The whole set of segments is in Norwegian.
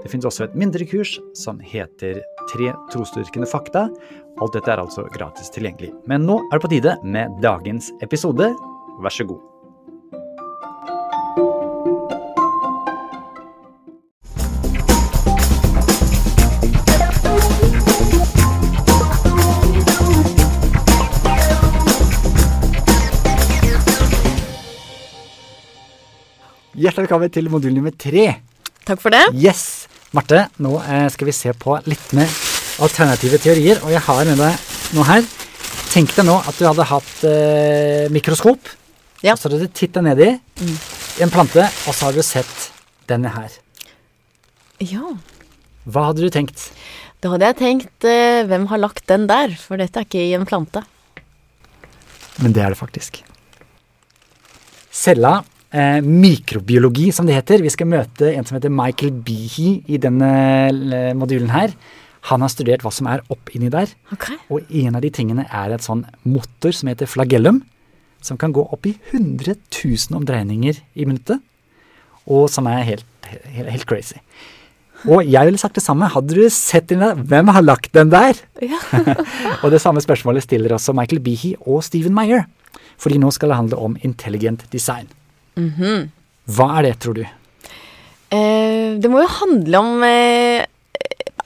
Det finnes også et mindre kurs som heter Tre trosdyrkende fakta. Alt dette er altså gratis tilgjengelig. Men nå er det på tide med dagens episode. Vær så god. Hjertelig velkommen til modul nummer tre. Takk for det. Yes! Marte, nå eh, skal vi se på litt mer alternative teorier, og jeg har med deg noe her. Tenk deg nå at du hadde hatt eh, mikroskop, Ja. og så hadde du tittet ned i en plante, og så har du sett denne her. Ja. Hva hadde du tenkt? Da hadde jeg tenkt eh, hvem har lagt den der, for dette er ikke i en plante. Men det er det faktisk. Cella, eh, mikrobiologi som det heter. Vi skal møte en som heter Michael Behe i denne eh, modulen her. Han har studert hva som er opp inni der. Okay. Og en av de tingene er et sånn motor som heter flagellum, som kan gå opp i 100 000 omdreininger i minuttet, og som er helt, helt, helt crazy. Og jeg ville sagt det samme. Hadde du sett den der, hvem har lagt den der? Ja. Og det samme spørsmålet stiller også Michael Behe og Stephen Meyer. Fordi nå skal det handle om intelligent design. Hva er det, tror du? Eh, det må jo handle om eh,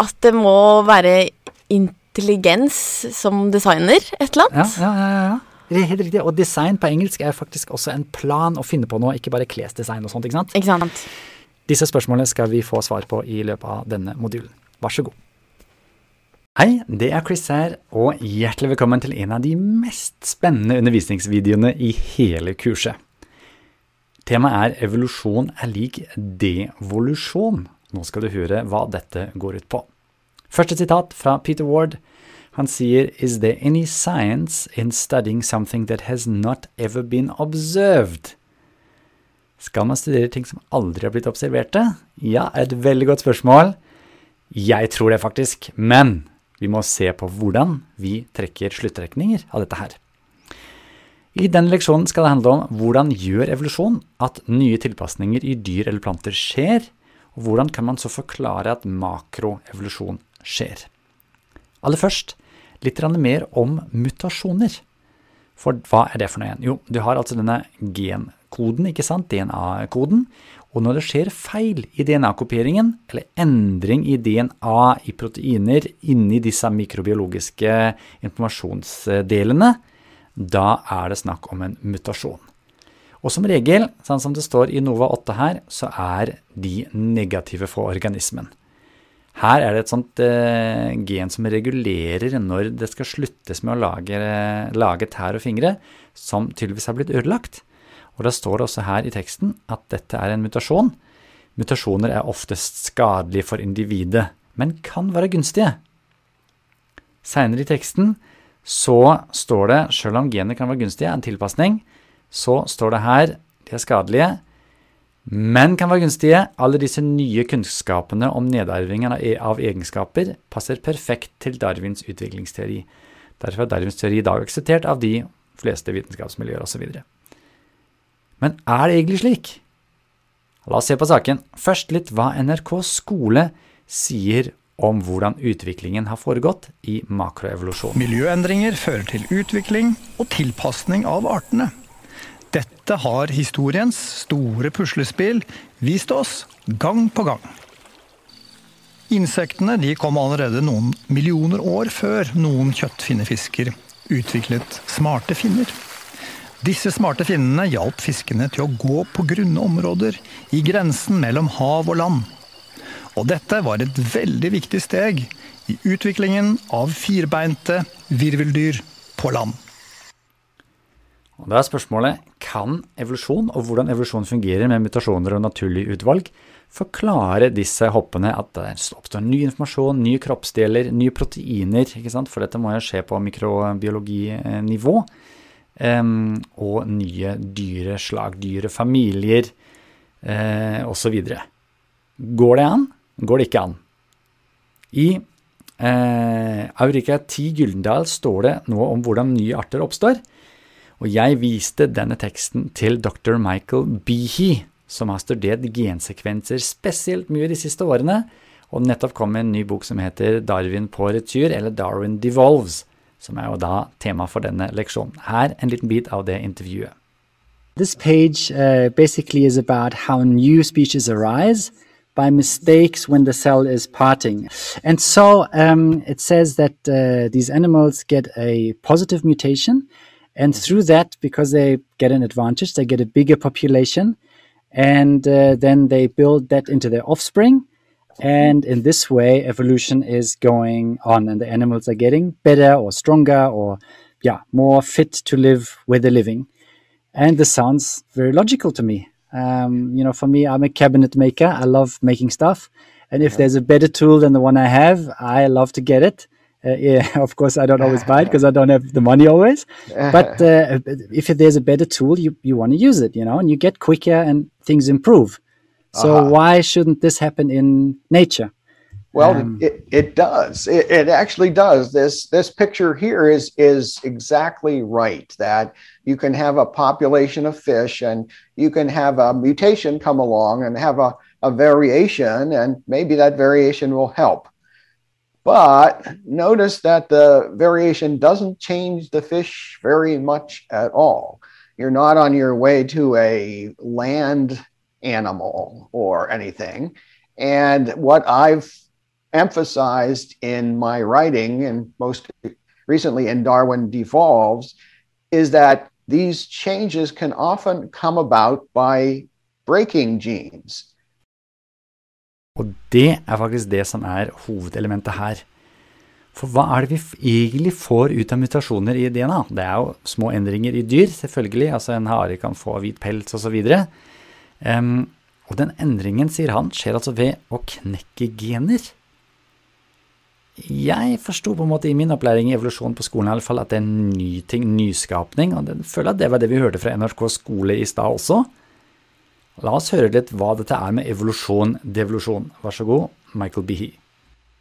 at det må være intelligens som designer, et eller annet. ja, ja. ja, ja. Det er helt riktig. Og design på engelsk er faktisk også en plan å finne på noe, ikke bare klesdesign og sånt. ikke sant? Ikke sant? Disse spørsmålene skal vi få svar på i løpet av denne modulen. Vær så god. Hei, det er Chris her, og hjertelig velkommen til en av de mest spennende undervisningsvideoene i hele kurset. Temaet er evolusjon er lik devolusjon. Nå skal du høre hva dette går ut på. Første sitat fra Peter Ward. Han sier Is there any science in studying something that has not ever been observed? Skal man studere ting som aldri har blitt observerte? Ja, et veldig godt spørsmål. Jeg tror det faktisk, men vi må se på hvordan vi trekker sluttrekninger av dette her. I denne leksjonen skal det handle om hvordan gjør evolusjon at nye tilpasninger i dyr eller planter skjer, og hvordan kan man så forklare at makroevolusjon skjer. Aller først litt mer om mutasjoner. For hva er det for noe igjen? Jo, du har altså denne genkoden, ikke sant, DNA-koden, og når det skjer feil i DNA-kopieringen, eller endring i DNA i proteiner inni disse mikrobiologiske informasjonsdelene, da er det snakk om en mutasjon. Og som regel, sånn som det står i NOVA 8 her, så er de negative for organismen. Her er det et sånt eh, gen som regulerer når det skal sluttes med å lage, lage tær og fingre, som tydeligvis har blitt ødelagt. Og da står det også her i teksten at dette er en mutasjon. Mutasjoner er oftest skadelige for individet, men kan være gunstige. Seinere i teksten så står det, selv om genet kan være gunstige, en tilpasning, så står det her de er skadelige, men kan være gunstige. Alle disse nye kunnskapene om nedarvingen av e- egenskaper passer perfekt til Darwins utviklingsteori. Derfor er Darwins teori i dag akseptert av de fleste vitenskapsmiljøer osv. Men er det egentlig slik? La oss se på saken. Først litt hva NRK skole sier om hvordan utviklingen har foregått i makroevolusjonen. Miljøendringer fører til utvikling og tilpasning av artene. Dette har historiens store puslespill vist oss gang på gang. Insektene kom allerede noen millioner år før noen kjøttfinnefisker utviklet smarte finner. Disse smarte finnene hjalp fiskene til å gå på grunne områder i grensen mellom hav og land. Og dette var et veldig viktig steg i utviklingen av firbeinte virveldyr på land. Og Da er spørsmålet kan evolusjon og hvordan evolusjon fungerer med mutasjoner og naturlig utvalg, forklare disse hoppene at det oppstår ny informasjon, nye kroppsdeler, nye proteiner, for dette må jo skje på mikrobiologinivå. um, og nye dyreslag, dyrefamilier uh, osv. Går det an? Går det ikke an? I eh, Aurika T. Gyldendal står det noe om hvordan nye arter oppstår. Og jeg viste denne teksten til dr. Michael Behe, som har studert gensekvenser spesielt mye de siste årene, og nettopp kom med en ny bok som heter Darwin på retur, eller Darwin Devolves, som er jo da tema for denne leksjonen. Her en liten bit av det intervjuet. This page uh, basically is about how new species arise by mistakes when the cell is parting. And so um, it says that uh, these animals get a positive mutation, and through that, because they get an advantage, they get a bigger population, and uh, then they build that into their offspring. And in this way, evolution is going on, and the animals are getting better or stronger or, yeah, more fit to live where they're living. And this sounds very logical to me. Um, you know, for me, I'm a cabinet maker. I love making stuff. And if yeah. there's a better tool than the one I have, I love to get it. Uh, yeah, of course, I don't always buy it because I don't have the money always. But uh, if there's a better tool, you, you want to use it, you know, and you get quicker and things improve. So uh-huh. why shouldn't this happen in nature? Well, um, it, it does. It, it actually does. This this picture here is is exactly right. That you can have a population of fish, and you can have a mutation come along and have a, a variation, and maybe that variation will help. But notice that the variation doesn't change the fish very much at all. You're not on your way to a land animal or anything. And what I've emphasized in my writing, and most recently in Darwin Devolves, is that these changes can often come about by breaking genes. Og det er faktisk det som er hovedelementet her. For hva er det vi egentlig får ut av mutasjoner i DNA? Det er jo små endringer i dyr, selvfølgelig. Altså en hare kan få hvit pels osv. Um, og den endringen, sier han, skjer altså ved å knekke gener. Jeg forsto på en måte i min opplæring i evolusjon på skolen i alle fall at det er en ny ting, nyskapning, og jeg føler at det var det vi hørte fra NRK skole i stad også. La oss høre litt hva dette er med evolusjon, devolusjon. Vær så god, Michael Behe.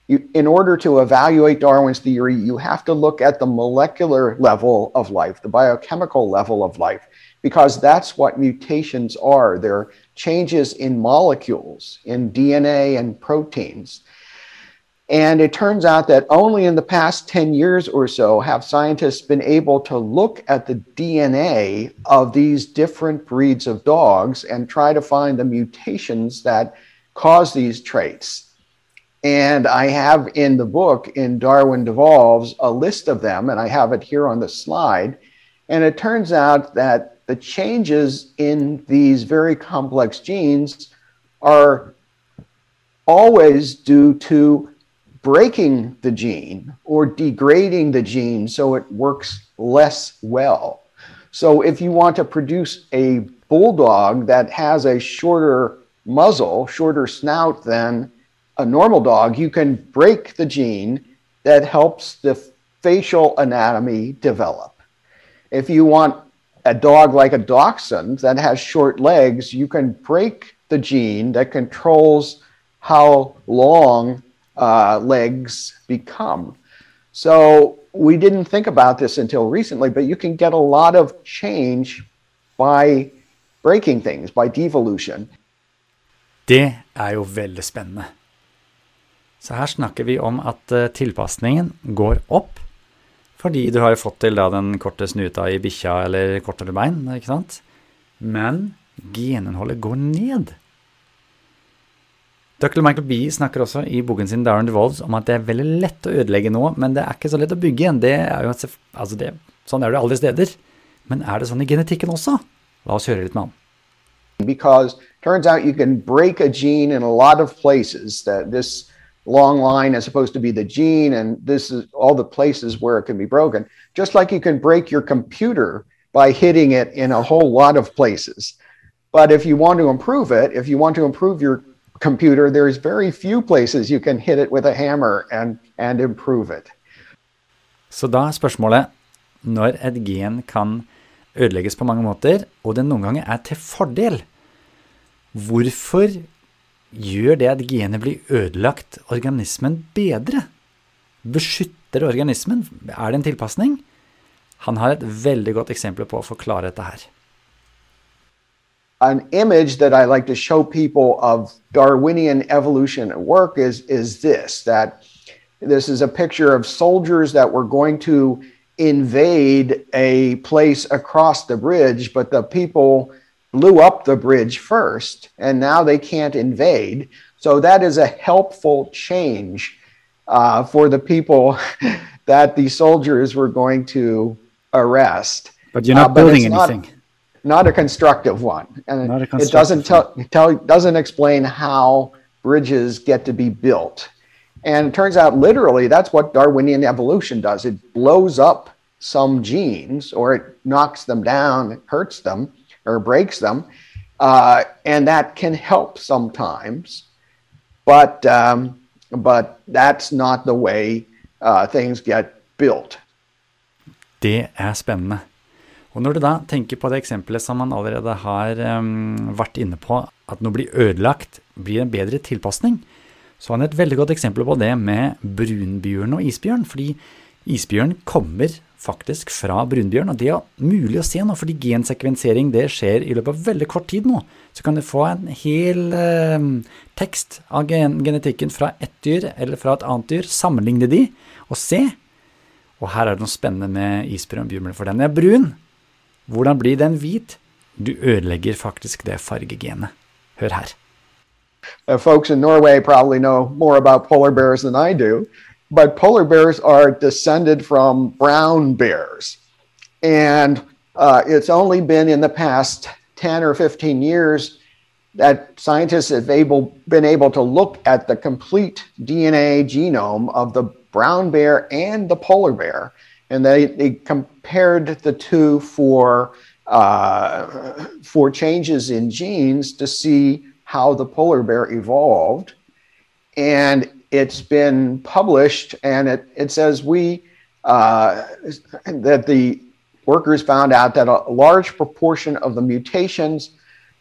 You, in order to evaluate Darwin's theory, you have to look at the molecular level of life, the biochemical level of life. because that's what mutations are. They're changes in molecules, in DNA and proteins. And it turns out that only in the past 10 years or so have scientists been able to look at the DNA of these different breeds of dogs and try to find the mutations that cause these traits. And I have in the book, in Darwin Devolves, a list of them, and I have it here on the slide. And it turns out that the changes in these very complex genes are always due to breaking the gene or degrading the gene so it works less well. So, if you want to produce a bulldog that has a shorter muzzle, shorter snout than a normal dog, you can break the gene that helps the facial anatomy develop. If you want a dog like a dachshund that has short legs, you can break the gene that controls how long uh, legs become. So we didn't think about this until recently, but you can get a lot of change by breaking things, by devolution. Det er jo veldig spennende. Så her snakker vi om at eh, tilpasningen går opp Fordi du har fått til da den korte snuta i bikkja eller kortere bein, ikke sant? Men geninnholdet går ned. Dr. Michael B. snakker også i boken sin Darren DeVolves om at det er veldig lett å ødelegge noe, men det er ikke så lett å bygge igjen. Det er jo, altså det, sånn er det alle steder. Men er det sånn i genetikken også? La oss høre litt med han. Because turns out you can break a gene in a lot of places. That this long line is supposed to be the gene, and this is all the places where it can be broken. Just like you can break your computer by hitting it in a whole lot of places. But if you want to improve it, if you want to improve your computer, there's very few places you can hit it with a hammer and, and improve it. Så da er spørsmålet, når et gen kan ødelegges på mange måter, og det noen ganger er til fordel. Hvorfor gjør det at genet blir ødelagt, organismen bedre? Beskytter organismen? Er det en tilpasning? Han har et veldig godt eksempel på å forklare dette her. An image that I like to show people of Darwinian evolution at work is, is this that this is a picture of soldiers that were going to invade a place across the bridge, but the people blew up the bridge first, and now they can't invade. So that is a helpful change uh, for the people that the soldiers were going to arrest. But you're not Uh, building it's not- anything. Not a constructive one, and Not a it doesn't tell, tell doesn't explain how bridges get to be built. And it turns out, literally, that's what Darwinian evolution does. It blows up some genes, or it knocks them down, it hurts them, or breaks them, uh, and that can help sometimes. But um, but that's not the way uh, things get built. Det er spennende. Og når du da tenker på det eksempelet som man allerede har um, vært inne på, at noe blir ødelagt, blir en bedre tilpasning, så har han et veldig godt eksempel på det med brunbjørn og isbjørn. Fordi isbjørn kommer faktisk fra brunbjørn, og det er mulig å se nå, fordi gensekvensering det skjer i løpet av veldig kort tid nå. Så kan du få en hel um, tekst av gen genetikken fra ett dyr eller fra et annet dyr, sammenligne de og se. Og her er det noe spennende med isbjørn for den er brun. Hvordan blir den hvit? Du ødelegger faktisk det fargegenet. Hør her. Uh, folks in Norway probably know more about polar bears than I do, but polar bears are descended from brown bears. And uh, it's only been in the past 10 or 15 years that scientists have able, been able to look at the complete DNA genome of the brown bear and the polar bear. And they, they compared the two for, uh, for changes in genes to see how the polar bear evolved. And it's been published, and it, it says we, uh, that the workers found out that a large proportion of the mutations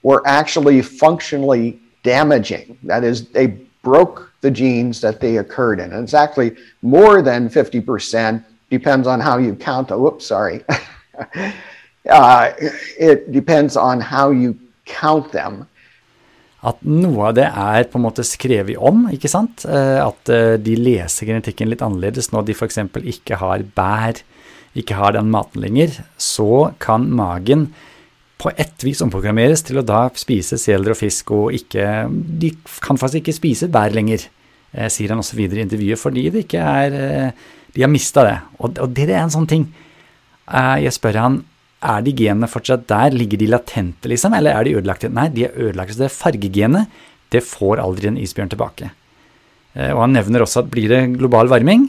were actually functionally damaging. That is, they broke the genes that they occurred in. And it's actually more than 50%, depends on how you count. Oh, whoops, sorry. uh, it depends on how you count them. At noe av det er på en måte skrevet om, ikke sant? Eh, At eh, de leser genetikken litt annerledes når de f.eks. ikke har bær, ikke har den maten lenger, så kan magen på ett vis omprogrammeres til å da spise seler og fisk, og ikke De kan faktisk ikke spise bær lenger, eh, sier han også videre i intervjuet, fordi det ikke er De har mista det. Og, og det er en sånn ting. Eh, Jeg spør han er de genene fortsatt der? Ligger de latente, liksom? Eller er de ødelagte? Nei, de er ødelagte. Så det fargegenet, det får aldri en isbjørn tilbake. Eh, Og han nevner også at blir det global varming,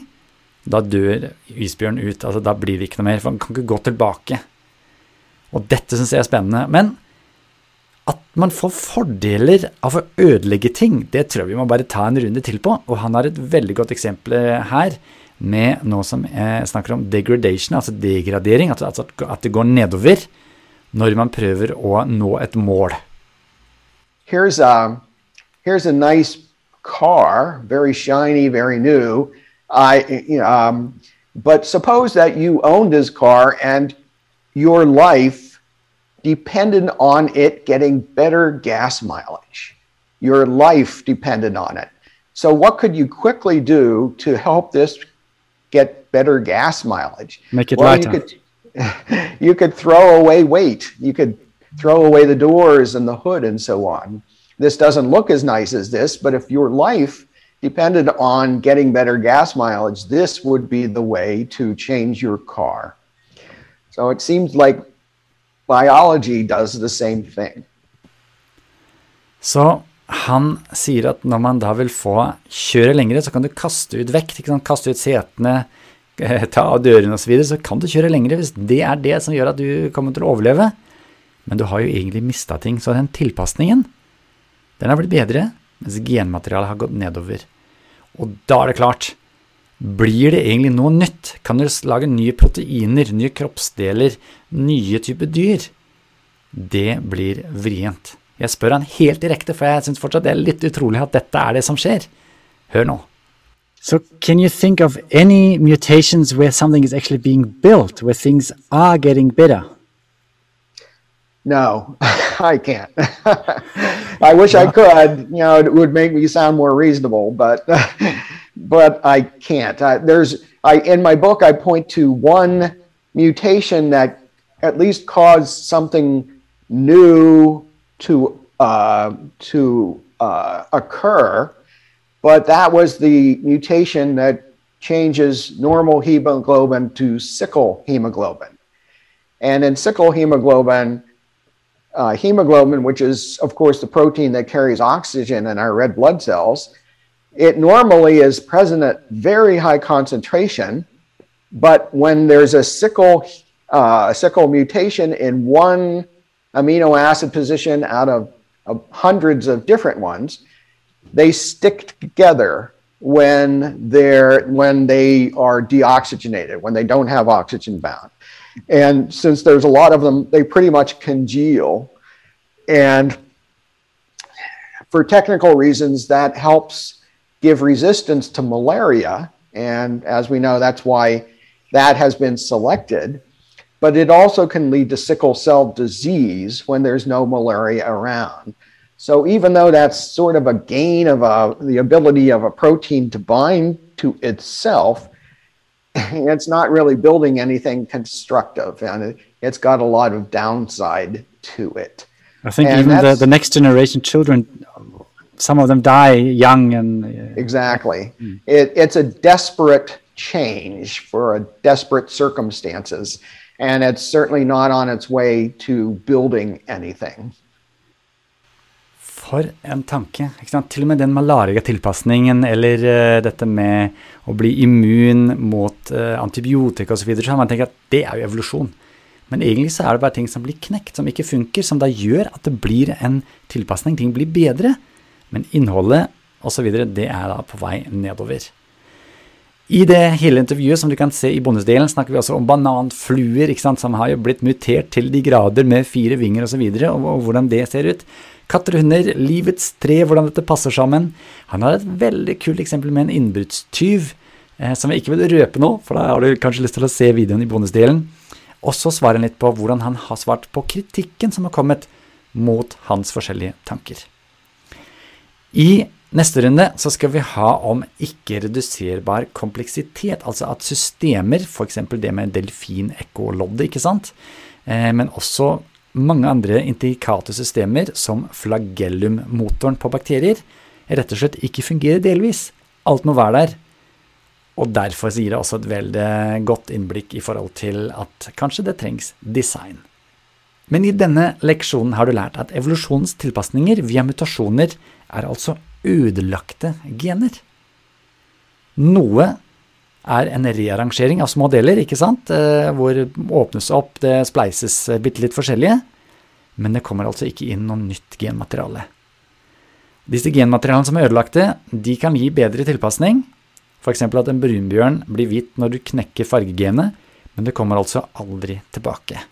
da dør isbjørn ut. Altså da blir det ikke noe mer, for han kan ikke gå tilbake. Og dette syns jeg er spennende. Men at man får fordeler av å ødelegge ting, det tror jeg vi må bare ta en runde til på. Og han har et veldig godt eksempel her med noe som jeg snakker om degradation, altså degradering. Altså at det går nedover når man prøver å nå et mål. here's a here's a nice car, very shiny, very new. I you know, um, but suppose that you owned this car and your life depended on it getting better gas mileage. Your life depended on it. So what could you quickly do to help this get better gas mileage? Make it well, lighter. you could you could throw away weight. You could throw away the doors and the hood and so on. This doesn't look as nice as this, but if your life depended on getting better gas mileage, this would be the way to change your car. So it seems like biology does the same thing. Så han sier at når man da vil få kjøre lengre, så kan du kaste ut vekt, kaste ut setene, eh, ta av dørene osv., så, videre, så kan du kjøre lengre hvis det er det som gjør at du kommer til å overleve. Men du har jo egentlig mista ting, så den tilpasningen, den har blitt bedre, mens genmaterialet har gått nedover. Og da er det klart, Blir det egentlig noe nytt? Kan du lage nye proteiner, nye kroppsdeler, nye typer dyr? Det blir vrient. Jeg spør han helt direkte, for jeg syns fortsatt det er litt utrolig at dette er det som skjer. Hør nå. So, can you think of any mutations where something is actually being built, where things are getting better? No, I can't. I wish I could. You know, it would make me sound more reasonable, but but I can't. I, there's I in my book I point to one mutation that at least caused something new to uh, to uh, occur, but that was the mutation that changes normal hemoglobin to sickle hemoglobin, and in sickle hemoglobin uh, hemoglobin, which is, of course, the protein that carries oxygen in our red blood cells, it normally is present at very high concentration. But when there's a sickle, uh, sickle mutation in one amino acid position out of, of hundreds of different ones, they stick together when they're when they are deoxygenated, when they don't have oxygen bound. And since there's a lot of them, they pretty much congeal. And for technical reasons, that helps give resistance to malaria. And as we know, that's why that has been selected. But it also can lead to sickle cell disease when there's no malaria around. So even though that's sort of a gain of a, the ability of a protein to bind to itself, it's not really building anything constructive and it, has got a lot of downside to it. I think and even the, the next generation children, some of them die young and. Uh, exactly. Mm. It, it's a desperate change for a desperate circumstances. And it's certainly not on its way to building anything. For en tanke. Til og med den malariatilpasningen eller uh, dette med å bli immun mot uh, antibiotika osv., så, så man tenker at det er jo evolusjon. Men egentlig så er det bare ting som blir knekt, som ikke funker, som da gjør at det blir en tilpasning. Ting blir bedre. Men innholdet osv., det er da på vei nedover. I det hele intervjuet som du kan se i bondesdelen, snakker vi også om bananfluer, som har jo blitt mutert til de grader med fire vinger osv., og, så og, og hvordan det ser ut. Katter og hunder, livets tre, hvordan dette passer sammen. Han har et veldig kult eksempel med en innbruddstyv, eh, som jeg ikke vil røpe nå, for da har du kanskje lyst til å se videoen i bondesdelen. Og så svarer han litt på hvordan han har svart på kritikken som har kommet mot hans forskjellige tanker. I neste runde så skal vi ha om ikke-reduserbar kompleksitet, altså at systemer, f.eks. det med delfin-ekkoloddet, ikke sant, eh, men også mange andre intrikate systemer, som flagellum-motoren på bakterier, rett og slett ikke fungerer delvis. Alt må være der. Og derfor gir det også et veldig godt innblikk i forhold til at kanskje det trengs design. Men i denne leksjonen har du lært at evolusjonens tilpasninger via mutasjoner er altså ødelagte gener. Noe er en rearrangering av små deler, ikke sant? Eh, hvor åpnes opp, det spleises eh, bitte litt forskjellige. Men det kommer altså ikke inn noe nytt genmateriale. Disse genmaterialene som er ødelagte, de kan gi bedre tilpasning. F.eks. at en brunbjørn blir hvit når du knekker fargegenet, men det kommer altså aldri tilbake.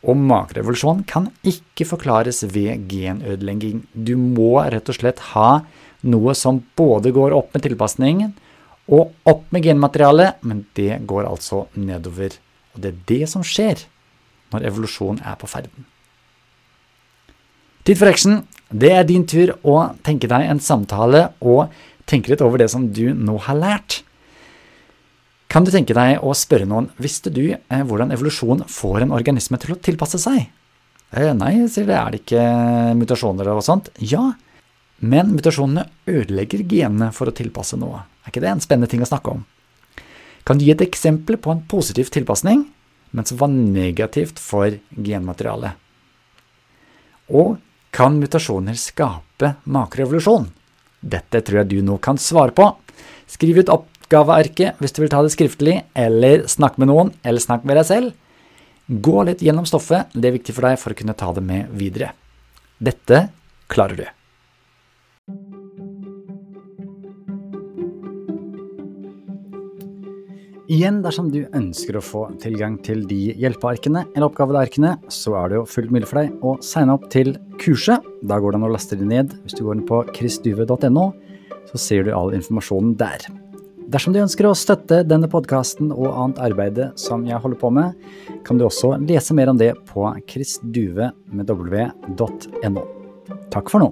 Og makrevolusjon kan ikke forklares ved genødelegging. Du må rett og slett ha noe som både går opp med tilpasningen, og opp med genmaterialet, men det går altså nedover. Og det er det som skjer når evolusjon er på ferden. Tid for action. Det er din tur å tenke deg en samtale og tenke litt over det som du nå har lært. Kan du tenke deg å spørre noen visste du eh, hvordan evolusjon får en organisme til å tilpasse seg? Eh, nei, sier det, er det ikke mutasjoner og sånt? Ja, men mutasjonene ødelegger genene for å tilpasse noe. Er ikke det en spennende ting å snakke om? Kan du gi et eksempel på en positiv tilpasning, men som var negativt for genmaterialet? Og kan mutasjoner skape makroevolusjon? Dette tror jeg du nå kan svare på. Skriv ut oppgavearket hvis du vil ta det skriftlig, eller snakk med noen, eller snakk med deg selv. Gå litt gjennom stoffet, det er viktig for deg for å kunne ta det med videre. Dette klarer du. Igjen, dersom du ønsker å få tilgang til de hjelpearkene eller oppgavearkene, så er det jo fullt mulig for deg å signe opp til kurset. Da går det an å laste det ned. Hvis du går inn på chrisduve.no, så ser du all informasjonen der. Dersom du ønsker å støtte denne podkasten og annet arbeide som jeg holder på med, kan du også lese mer om det på chrisduve.no. Takk for nå.